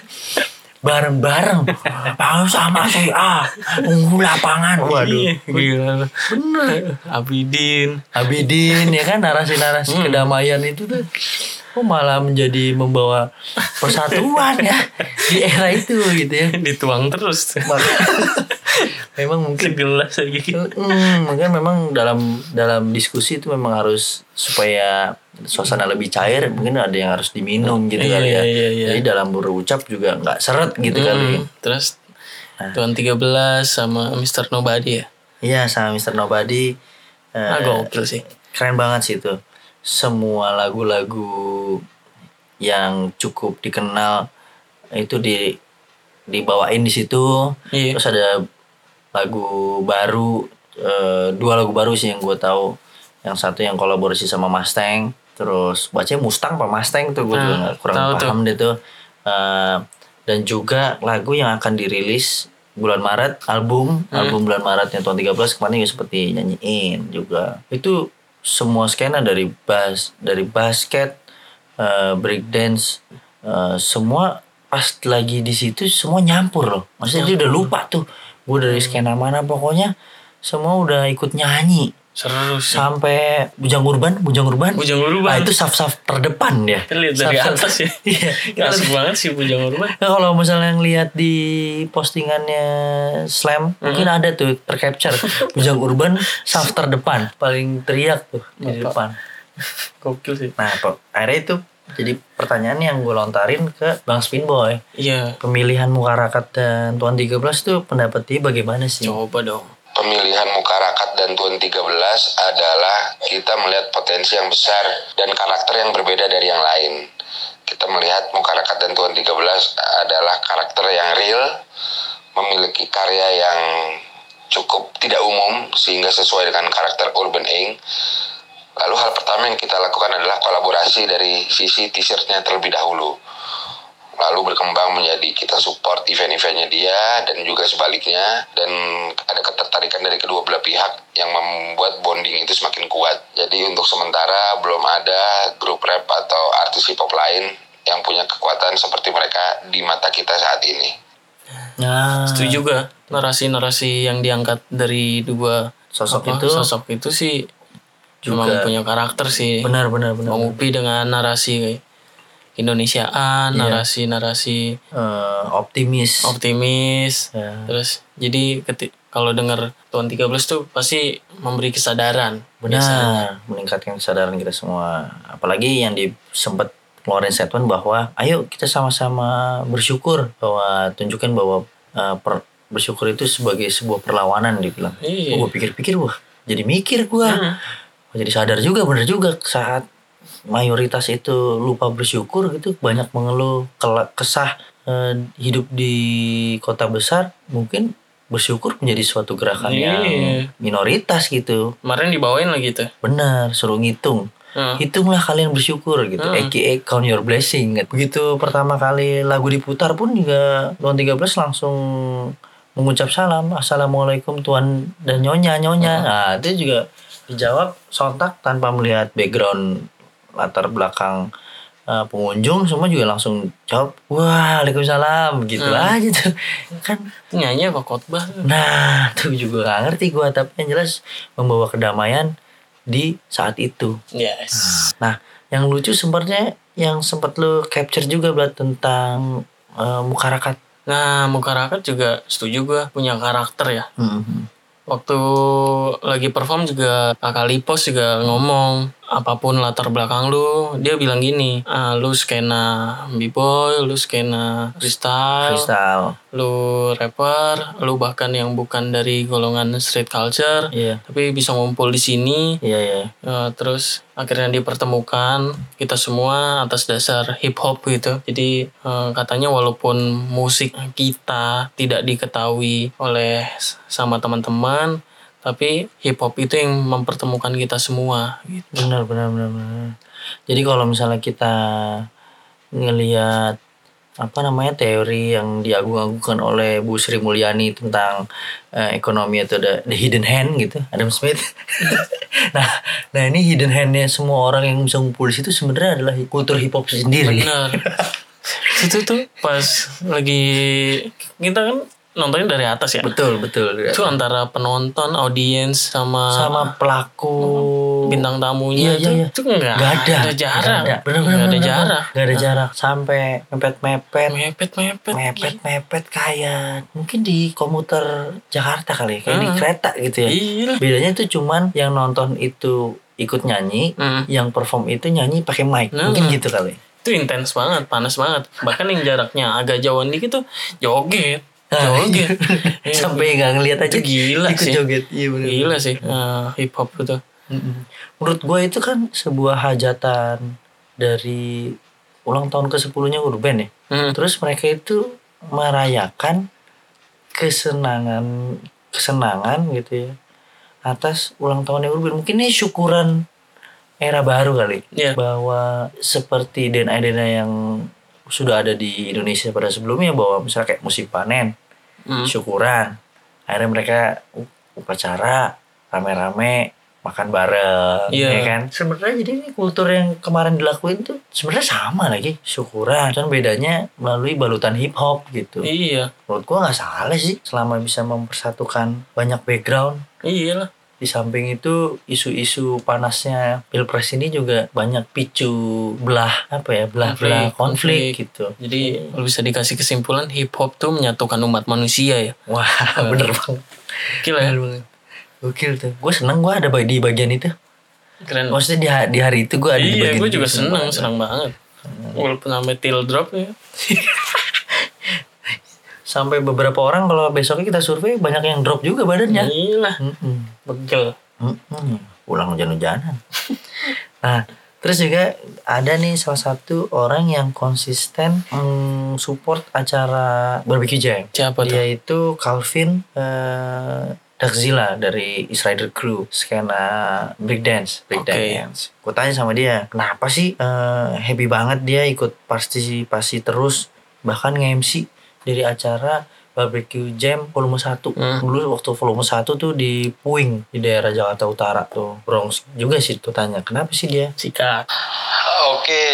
Bareng-bareng. Mau sama si A. Unggul lapangan. Waduh. Iya, gila. Bener. Abidin. Abidin ya kan narasi-narasi kedamaian itu tuh oh malah menjadi membawa persatuan ya di era itu gitu ya. Dituang terus. Memang mungkin Segelas lagi. Hmm, mungkin memang dalam dalam diskusi itu memang harus supaya suasana lebih cair mungkin ada yang harus diminum gitu Iya, kali ya. iya, iya. Jadi dalam berucap juga nggak seret gitu kali. Hmm, Terus Nah. Tuan 13 sama Mr. Nobody ya. Iya sama Mr. Nobody eh, Ah, gokil sih. keren banget sih itu. Semua lagu-lagu yang cukup dikenal itu di dibawain di situ. Iya. Terus ada lagu baru eh, dua lagu baru sih yang gue tahu. Yang satu yang kolaborasi sama Mustang. Terus bacanya Mustang apa Mustang tuh gue juga Ah, kurang tuh. paham deh tuh. Eh, dan juga lagu yang akan dirilis bulan Maret album Hmm. album bulan Maret yang tahun 13 kemarin juga seperti nyanyiin juga itu semua skena dari bass dari basket eh, breakdance eh, semua pas lagi di situ semua nyampur loh maksudnya dia udah lupa tuh gue dari Hmm. skena mana pokoknya semua udah ikut nyanyi Seru sih. sampai bujang urban bujang urban Bujang Urban. Ah, itu saf-saf terdepan ya Kita lihat dari Saf-saf- atas ya. iya Asik banget sih Bujang Urban. Nah, kalau misalnya yang lihat di postingannya Slam mungkin ada tuh tercapture Bujang Urban saf terdepan paling teriak tuh di depan. Gokil sih. Nah, Pak, akhirnya itu jadi pertanyaan yang gue lontarin ke Bang Spinboy. Iya. Pemilihan Mukarakat dan Tuan 13 tuh pendapat dia bagaimana sih? Coba dong. Pemilihan Mukarakat dan Tuan 13 adalah kita melihat potensi yang besar dan karakter yang berbeda dari yang lain. Kita melihat Mukarakat dan Tuan 13 adalah karakter yang real, memiliki karya yang cukup tidak umum sehingga sesuai dengan karakter Urban Ink. Lalu hal pertama yang kita lakukan adalah kolaborasi dari sisi t-shirtnya terlebih dahulu. Lalu berkembang menjadi kita support event-eventnya dia dan juga sebaliknya dan ada ketertarikan dari kedua belah pihak yang membuat bonding itu semakin kuat. Jadi untuk sementara belum ada grup rap atau artis hip hop lain yang punya kekuatan seperti mereka di mata kita saat ini. Nah, Setuju juga narasi-narasi yang diangkat dari dua Sosok apa, itu sosok itu sih juga memang punya karakter sih. benar benar benar. Bang Upi dengan narasi Indonesiaan, Iya. narasi-narasi Eh, optimis. optimis. Ya. Terus jadi keti- kalau dengar Tuan 13 tuh pasti memberi kesadaran. Benar, meningkatkan kesadaran kita semua. Apalagi yang di sempat keluarin statement bahwa ayo kita sama-sama bersyukur bahwa tunjukkan bahwa uh, per- bersyukur itu sebagai sebuah perlawanan dibilang. Iya. gue pikir-pikir wah, jadi mikir gue. Hmm. Jadi sadar juga bener juga saat mayoritas itu lupa bersyukur gitu banyak mengeluh kesah eh, hidup di kota besar mungkin bersyukur menjadi suatu gerakan yang Iya. minoritas gitu Kemarin dibawain lagi tuh. Benar, suruh ngitung. Heeh. Hitunglah kalian bersyukur gitu. Hmm. AKA count your blessing. Begitu pertama kali lagu diputar pun juga Tuan 13 langsung mengucap salam. Assalamualaikum Tuan dan Nyonya, Nyonya. Nah, itu juga dijawab sontak tanpa melihat background latar belakang uh, pengunjung semua juga langsung jawab waalaikumsalam gitu Hmm. aja tuh kan nyanyi apa khotbah? Nah, tuh juga gak ngerti gua tapi yang jelas membawa kedamaian di saat itu. Yes. Nah, yang lucu sebenarnya yang sempat lu capture juga buat tentang eh, mukarakat. Nah, Mukarakat juga setuju gua punya karakter ya. Mhm. waktu lagi perform juga kakak Lipos juga ngomong apa pun latar belakang lu dia bilang gini ah, lu skena b-boy lu skena freestyle Kristal. lu rapper lu bahkan yang bukan dari golongan street culture Iya. tapi bisa ngumpul di sini Iya iya. Eh, terus akhirnya dipertemukan kita semua atas dasar hip hop gitu. Jadi eh, katanya walaupun musik kita tidak diketahui oleh sama teman-teman, tapi hip hop itu yang mempertemukan kita semua. Gitu. Benar benar benar benar. Jadi kalau misalnya kita ngelihat apa namanya teori yang diagung-agungkan oleh Bu Sri Mulyani tentang eh, ekonomi itu ada the hidden hand gitu Adam Smith. nah, nah ini hidden handnya semua orang yang bisa ngumpul di situ sebenarnya adalah kultur hip hop sendiri. Benar. itu tuh pas lagi kita kan nontonnya dari atas ya. Betul betul. Itu antara penonton, audiens sama, Sama pelaku bintang tamunya Iya, itu, iya, iya. itu nggak Gak ada, ada jarak. Gak ada, bener, bener, Nggak ada bener, jarak. Gak ada jarak sampai mepet mepet Mepet mepet. mepet mepet kayak mungkin di komuter Jakarta kali kayak di Hmm. kereta gitu ya Iya. bedanya itu cuman yang nonton itu ikut nyanyi Hmm. yang perform itu nyanyi pakai mic Hmm. mungkin gitu kali Itu intens banget, panas banget. Bahkan yang jaraknya agak jauhan dikit tuh joget. Ah, Joget. Iya. sampai nggak ngeliat aja Itu gila ikut sih. joget iya bener Gila sih eh, hip hop itu. Mm-mm. menurut gue itu kan sebuah hajatan dari ulang tahun ke 10 nya Urban ya Hmm. Terus mereka itu merayakan kesenangan kesenangan gitu ya atas ulang tahunnya Urban. Mungkin ini syukuran era baru kali Iya. bahwa seperti DNA-DNA yang sudah ada di Indonesia pada sebelumnya bahwa misalnya kayak musim panen, Hmm. syukuran, akhirnya mereka upacara rame-rame makan bareng, Iya. ya kan? Sebenarnya jadi ini kultur yang kemarin dilakuin tuh sebenarnya sama lagi syukuran, kan bedanya melalui balutan hip hop gitu. Iya. Menurut gua nggak salah sih selama bisa mempersatukan banyak background. Iya lah. Di samping itu isu-isu panasnya pilpres ini juga banyak picu belah apa ya belah-belah konflik, gitu. Jadi kalau bisa dikasih kesimpulan hip hop tuh menyatukan umat manusia ya. Wah bener banget. Gila ya. Gokil tuh. Gue seneng gue ada di bagian itu. Keren. Maksudnya di, ha- di hari itu gue ada di iya, bagian gue itu. juga Seneng seneng, banget. seneng banget. Walaupun sampai till drop ya. Sampai beberapa orang kalau besoknya kita survei banyak yang drop juga badannya. Gila. Mm-mm. Begel. Mm-mm. Pulang hujan-hujanan. nah, terus juga ada nih salah satu orang yang konsisten mm, support acara barbecue jam. Siapa tuh? Dia itu Calvin Dakzila dari Rider Crew skena breakdance, breakdance. Gue tanya sama dia, kenapa sih eh, happy banget dia ikut partisipasi terus bahkan nge-MC dari acara barbecue jam volume 1 Hmm. dulu waktu volume 1 tuh di Puing di daerah Jakarta Utara tuh Bronx juga sih tuh tanya kenapa sih dia Sikat.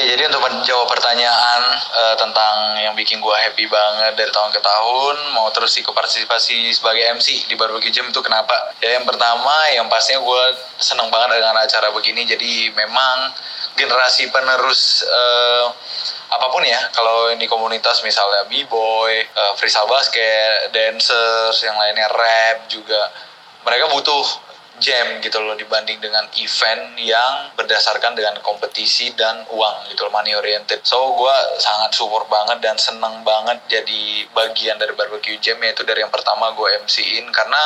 Jadi untuk menjawab pertanyaan eh, tentang yang bikin gua happy banget dari tahun ke tahun, mau terus ikut partisipasi sebagai MC di Barbecue Jam itu kenapa? Ya yang pertama, yang pastinya gua seneng banget dengan acara begini. Jadi memang generasi penerus eh, apa pun ya, kalau di komunitas misalnya b-boy, eh, freestyle basket, dancers, yang lainnya rap juga, mereka butuh jam gitu loh dibanding dengan event yang berdasarkan dengan kompetisi dan uang gitu loh money oriented. So gue sangat support banget dan seneng banget jadi bagian dari barbecue jam yaitu dari yang pertama gue MC-in karena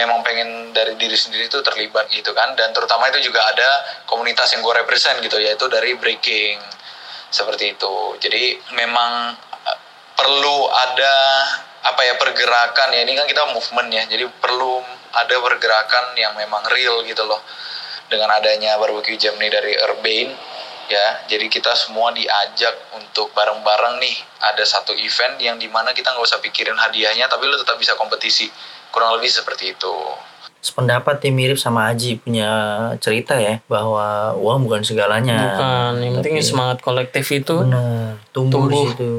memang pengen dari diri sendiri itu terlibat gitu kan. Dan terutama itu juga ada komunitas yang gue represent gitu yaitu dari breaking. Seperti itu. Jadi memang eh, perlu ada apa ya pergerakan ya. Ini kan kita movement ya. Jadi perlu ada pergerakan yang memang real gitu loh. Dengan adanya barbecue jam nih dari Urban ya. Jadi kita semua diajak untuk bareng-bareng nih. Ada satu event yang di mana kita nggak usah pikirin hadiahnya tapi lo tetap bisa kompetisi. Kurang lebih seperti itu. Sependapat dia mirip sama Aji punya cerita ya bahwa uang bukan segalanya. Bukan, yang penting semangat kolektif itu benar tumbuh, di Tumbuh. situ.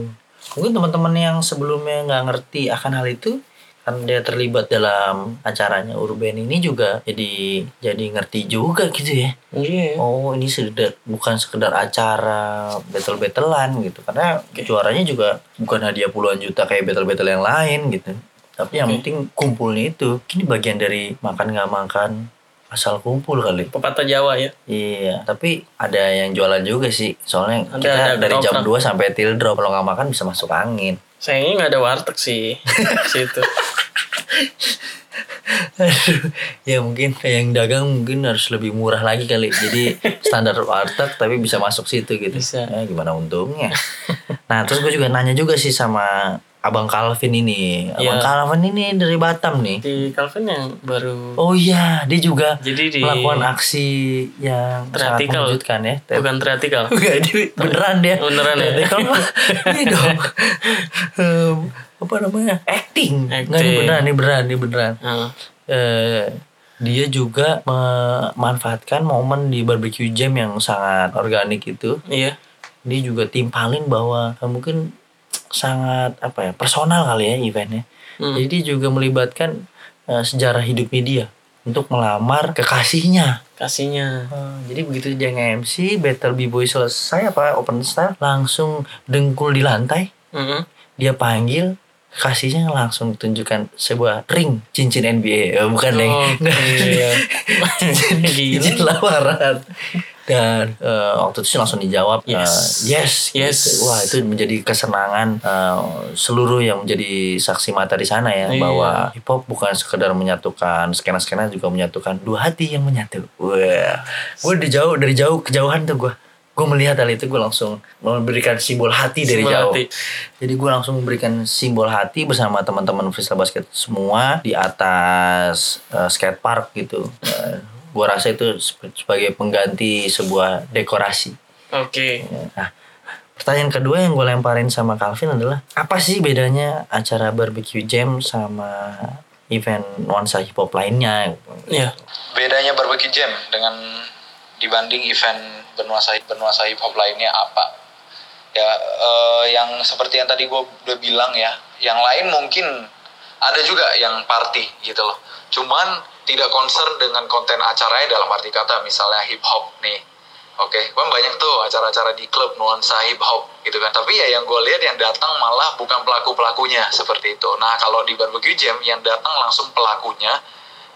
Mungkin teman-teman yang sebelumnya nggak ngerti akan hal itu kan dia terlibat dalam acaranya Urban ini juga jadi jadi ngerti juga gitu ya Iya. oh ini sudah bukan sekedar acara battle battlean gitu karena juaranya juga bukan hadiah puluhan juta kayak battle battle yang lain gitu Tapi yang Oke. penting kumpulnya itu. Ini bagian dari makan nggak makan asal kumpul kali. Pepatah Jawa ya. Iya, tapi ada yang jualan juga sih. Soalnya Ada- kita ada dari jam ketoprak. 2 sampai till drop kalau nggak makan bisa masuk angin. Sayangnya nggak ada warteg sih situ. Aduh, ya mungkin yang dagang mungkin harus lebih murah lagi kali. Jadi standar warteg tapi bisa masuk situ gitu. Bisa. Ya, gimana untungnya? Nah, terus gue juga nanya juga sih sama Abang Calvin ini. Abang Iya. Calvin ini dari Batam nih. Di Calvin yang baru Oh iya, dia juga Jadi di- melakukan aksi yang sangat Triatikal. mengejutkan ya. bukan triatikal. Enggak, ini beneran dia. Beneran ya? Triatikal mah ini dong. Em, apa namanya? Acting. Enggak, ini Acting. beneran, ini beneran, ini beneran. Nah, Eh, dia juga memanfaatkan momen di barbecue jam yang sangat organik itu. iya. Dia juga timpalin bahwa eh, mungkin sangat apa ya personal kali ya eventnya. Hmm. Jadi juga melibatkan eh, sejarah hidupnya dia untuk melamar kekasihnya. Kasihnya. Eh, jadi begitu dia nge-MC, battle b-boy selesai apa open style, langsung dengkul di lantai, Mm-mm. dia panggil kasihnya langsung tunjukkan sebuah ring cincin NBA Eh, bukan deng Oh, Nggak. iya. cincin, cincin lamaran dan eh, waktu itu sih langsung dijawab eh, Yes. yes Yes. gitu. wah itu menjadi kesenangan eh, seluruh yang menjadi saksi mata di sana ya Iya. bahwa hip hop bukan sekedar menyatukan skena skena juga menyatukan dua hati yang menyatu wah gue dari jauh dari jauh kejauhan tuh gue gue melihat hal itu gue langsung memberikan simbol hati dari Simbol jauh hati. jadi gue langsung memberikan simbol hati bersama teman-teman freestyle basket semua di atas eh, skate park gitu. Gue rasa itu sebagai pengganti sebuah dekorasi. Oke. Nah, pertanyaan kedua yang gue lemparin sama Calvin adalah apa sih bedanya acara barbecue jam sama event nuansa hip hop lainnya? Iya. bedanya barbecue jam dengan dibanding event bernuansa bernuansa hip hop lainnya apa ya eh, yang seperti yang tadi gue udah bilang ya yang lain mungkin ada juga yang party gitu loh cuman tidak concern dengan konten acaranya dalam arti kata misalnya hip hop nih Oke, kan banyak tuh acara-acara di klub nuansa hip hop gitu kan. Tapi ya yang gue lihat yang datang malah bukan pelaku pelakunya seperti itu. Nah kalau di barbecue jam yang datang langsung pelakunya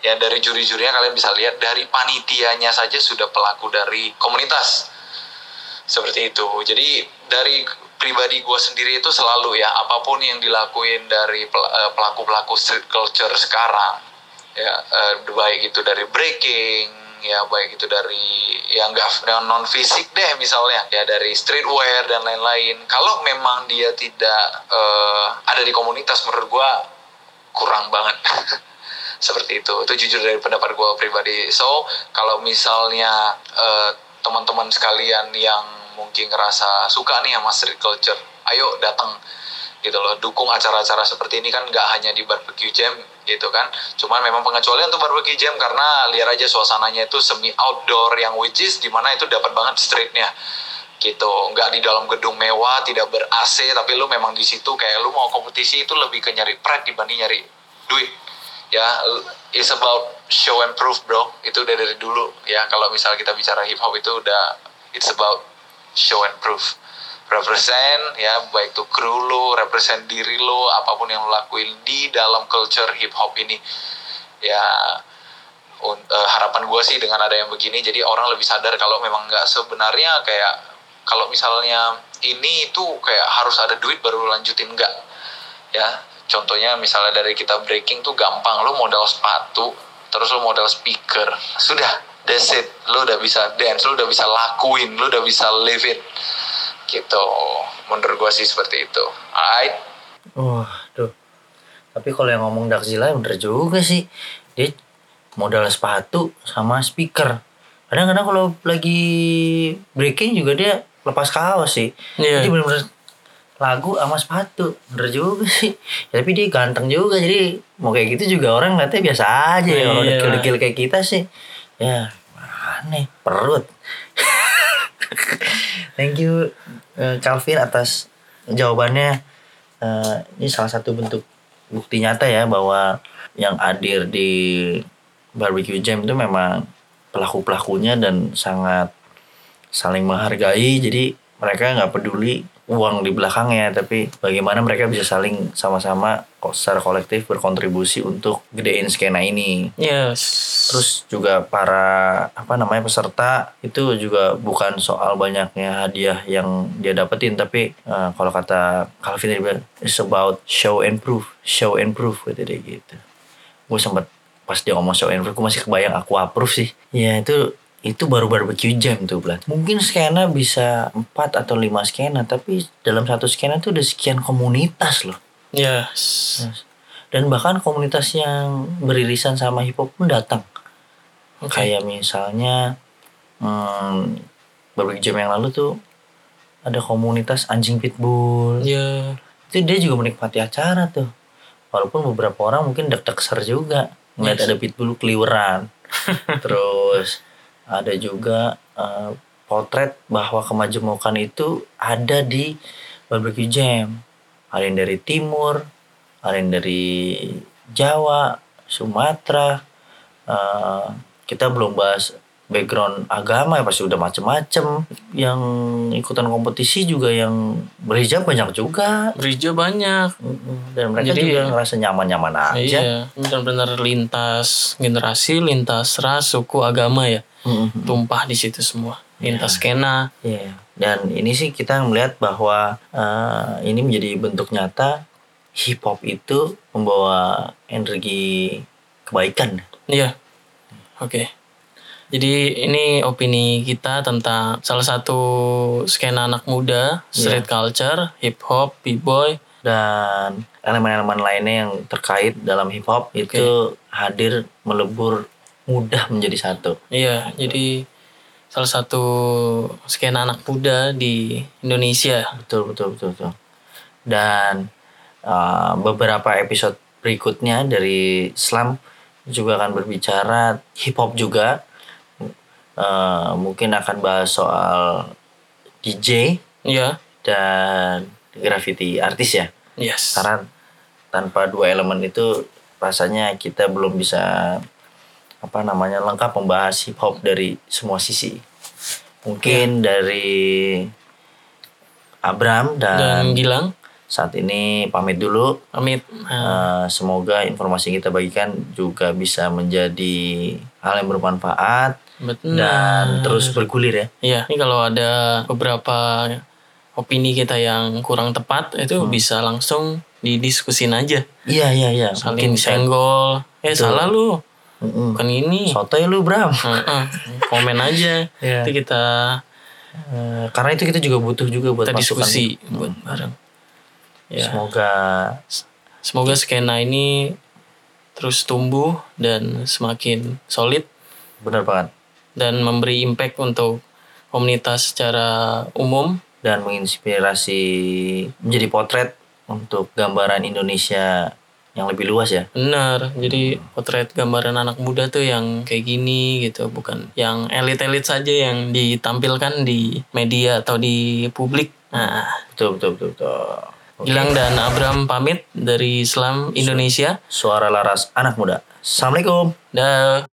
ya dari juri-jurinya kalian bisa lihat dari panitianya saja sudah pelaku dari komunitas seperti itu jadi dari pribadi gue sendiri itu selalu ya apa pun yang dilakuin dari eh, pelaku-pelaku street culture sekarang ya eh, baik itu dari breaking ya baik itu dari yang enggak yang non fisik deh misalnya ya dari streetwear dan lain-lain. Kalau memang dia tidak eh, ada di komunitas menurut gue kurang banget. Seperti itu. Itu jujur dari pendapat gue pribadi. So kalau misalnya eh, teman-teman sekalian yang mungkin ngerasa suka nih sama street culture ayo datang gitu loh. Dukung acara-acara seperti ini kan nggak hanya di barbecue jam gitu kan. Cuman memang pengecualian untuk barbecue jam karena lihat aja suasananya itu semi outdoor yang which is di mana itu dapat banget streetnya. Gitu. Nggak di dalam gedung mewah tidak ber AC tapi lu memang di situ kayak lu mau kompetisi itu lebih ke nyari pride dibanding nyari duit. Ya it's about show and proof bro. Itu udah dari dulu. Ya kalau misal kita bicara hip hop itu udah it's about show and proof represent ya baik tuh kru lu represent diri lu apa pun yang lu lakuin di dalam culture hip hop ini. Ya eh, harapan gue sih dengan ada yang begini jadi orang lebih sadar kalau memang nggak sebenarnya kayak kalau misalnya ini itu kayak harus ada duit baru lanjutin enggak ya contohnya misalnya dari kita breaking tuh gampang lu modal sepatu terus lu modal speaker sudah that's it. Lu udah bisa dance lu udah bisa lakuin lu udah bisa live it gitu menurut gua sih seperti itu alright Wah, tuh. Tapi kalau yang ngomong Dakzila bener juga sih. Dia modal sepatu sama speaker. Kadang-kadang kalau lagi breaking juga dia lepas kaos sih. Iya. Jadi bener-bener lagu sama sepatu. Bener juga sih. Ya, tapi dia ganteng juga. Jadi mau kayak gitu juga orang ngeliatnya biasa aja. ya. Kalau Iya. dekil-dekil kayak kita sih. Ya, aneh. Perut. Thank you eh, Calvin atas jawabannya. Eh, ini salah satu bentuk bukti nyata ya bahwa yang hadir di barbecue jam itu memang pelaku pelakunya dan sangat saling menghargai. Jadi mereka nggak peduli uang di belakangnya tapi bagaimana mereka bisa saling sama-sama kok secara kolektif berkontribusi untuk gedein skena ini. Yes. terus juga para apa namanya peserta itu juga bukan soal banyaknya hadiah yang dia dapetin tapi eh, kalau kata Calvin tadi bilang it's about show and proof show and proof kata dia gitu. Gue sempet pas dia ngomong show and proof gue masih kebayang aku approve sih. Ya itu itu baru barbecue jam tuh Blan. Mungkin skena bisa 4 atau 5 skena tapi dalam satu skena tuh ada sekian komunitas loh. Yes. Dan bahkan komunitas yang beririsan sama hip hop pun datang. Oke. Kayak misalnya hmm, beberapa jam yang lalu tuh ada komunitas anjing pitbull. Ya. Itu dia juga menikmati acara tuh. Walaupun beberapa orang mungkin deg ser juga ngeliat Yes. ada pitbull keliweran. Terus ada juga eh, potret bahwa kemajemukan itu ada di barbecue jam. Ada yang dari timur, ada yang dari Jawa, Sumatera. Eh, kita belum bahas background agama ya pasti udah macem-macem. Yang ikutan kompetisi juga yang berhijab banyak juga. Gereja banyak. Dan mereka Jadi- juga ngerasa nyaman-nyaman aja. Iya, benar-benar lintas generasi, lintas ras, suku, agama ya. Mm-mm. Tumpah di situ semua. Lintas skena. Iya. Dan ini sih kita melihat bahwa eh, ini menjadi bentuk nyata hip hop itu membawa energi kebaikan. Iya. Oke. Jadi ini opini kita tentang salah satu skena anak muda, street culture, hip hop, b-boy. dan elemen-elemen lainnya yang terkait dalam hip hop itu hadir melebur mudah menjadi satu. Iya, jadi salah satu skena anak muda di Indonesia. Betul betul betul betul. Dan uh, beberapa episode berikutnya dari Slam juga akan berbicara hip hop juga. Uh, mungkin akan bahas soal DJ Iya. dan graffiti artis ya. Yes. Karena tanpa dua elemen itu rasanya kita belum bisa apa namanya lengkap membahas hip hop dari semua sisi. Mungkin dari Abram Dan dan, Gilang, saat ini pamit dulu. pamit. Eh, semoga informasi yang kita bagikan juga bisa menjadi hal yang bermanfaat betul. dan terus bergulir ya. Iya, ini kalau ada beberapa opini kita yang kurang tepat itu bisa langsung didiskusin aja. Iya iya iya. Saling bisa- senggol. Eh Betul. salah lu. Mm-mm. Bukan ini. Sotoy lu Bram. Komen aja. Iya. Nanti kita Eh, karena itu kita juga butuh juga buat kita masukan. diskusi buat bareng. Ya. Semoga Semoga skena ini terus tumbuh dan semakin solid benar banget dan memberi impact untuk komunitas secara umum. dan menginspirasi menjadi potret untuk gambaran Indonesia yang lebih luas ya. Benar. Jadi potret gambaran anak muda tuh yang kayak gini gitu, bukan yang elit-elit saja yang ditampilkan di media atau di publik. Nah, Betul betul betul. betul. Oke. Gilang dan Abram pamit dari Islam Indonesia. Suara laras anak muda. Assalamualaikum. Dah.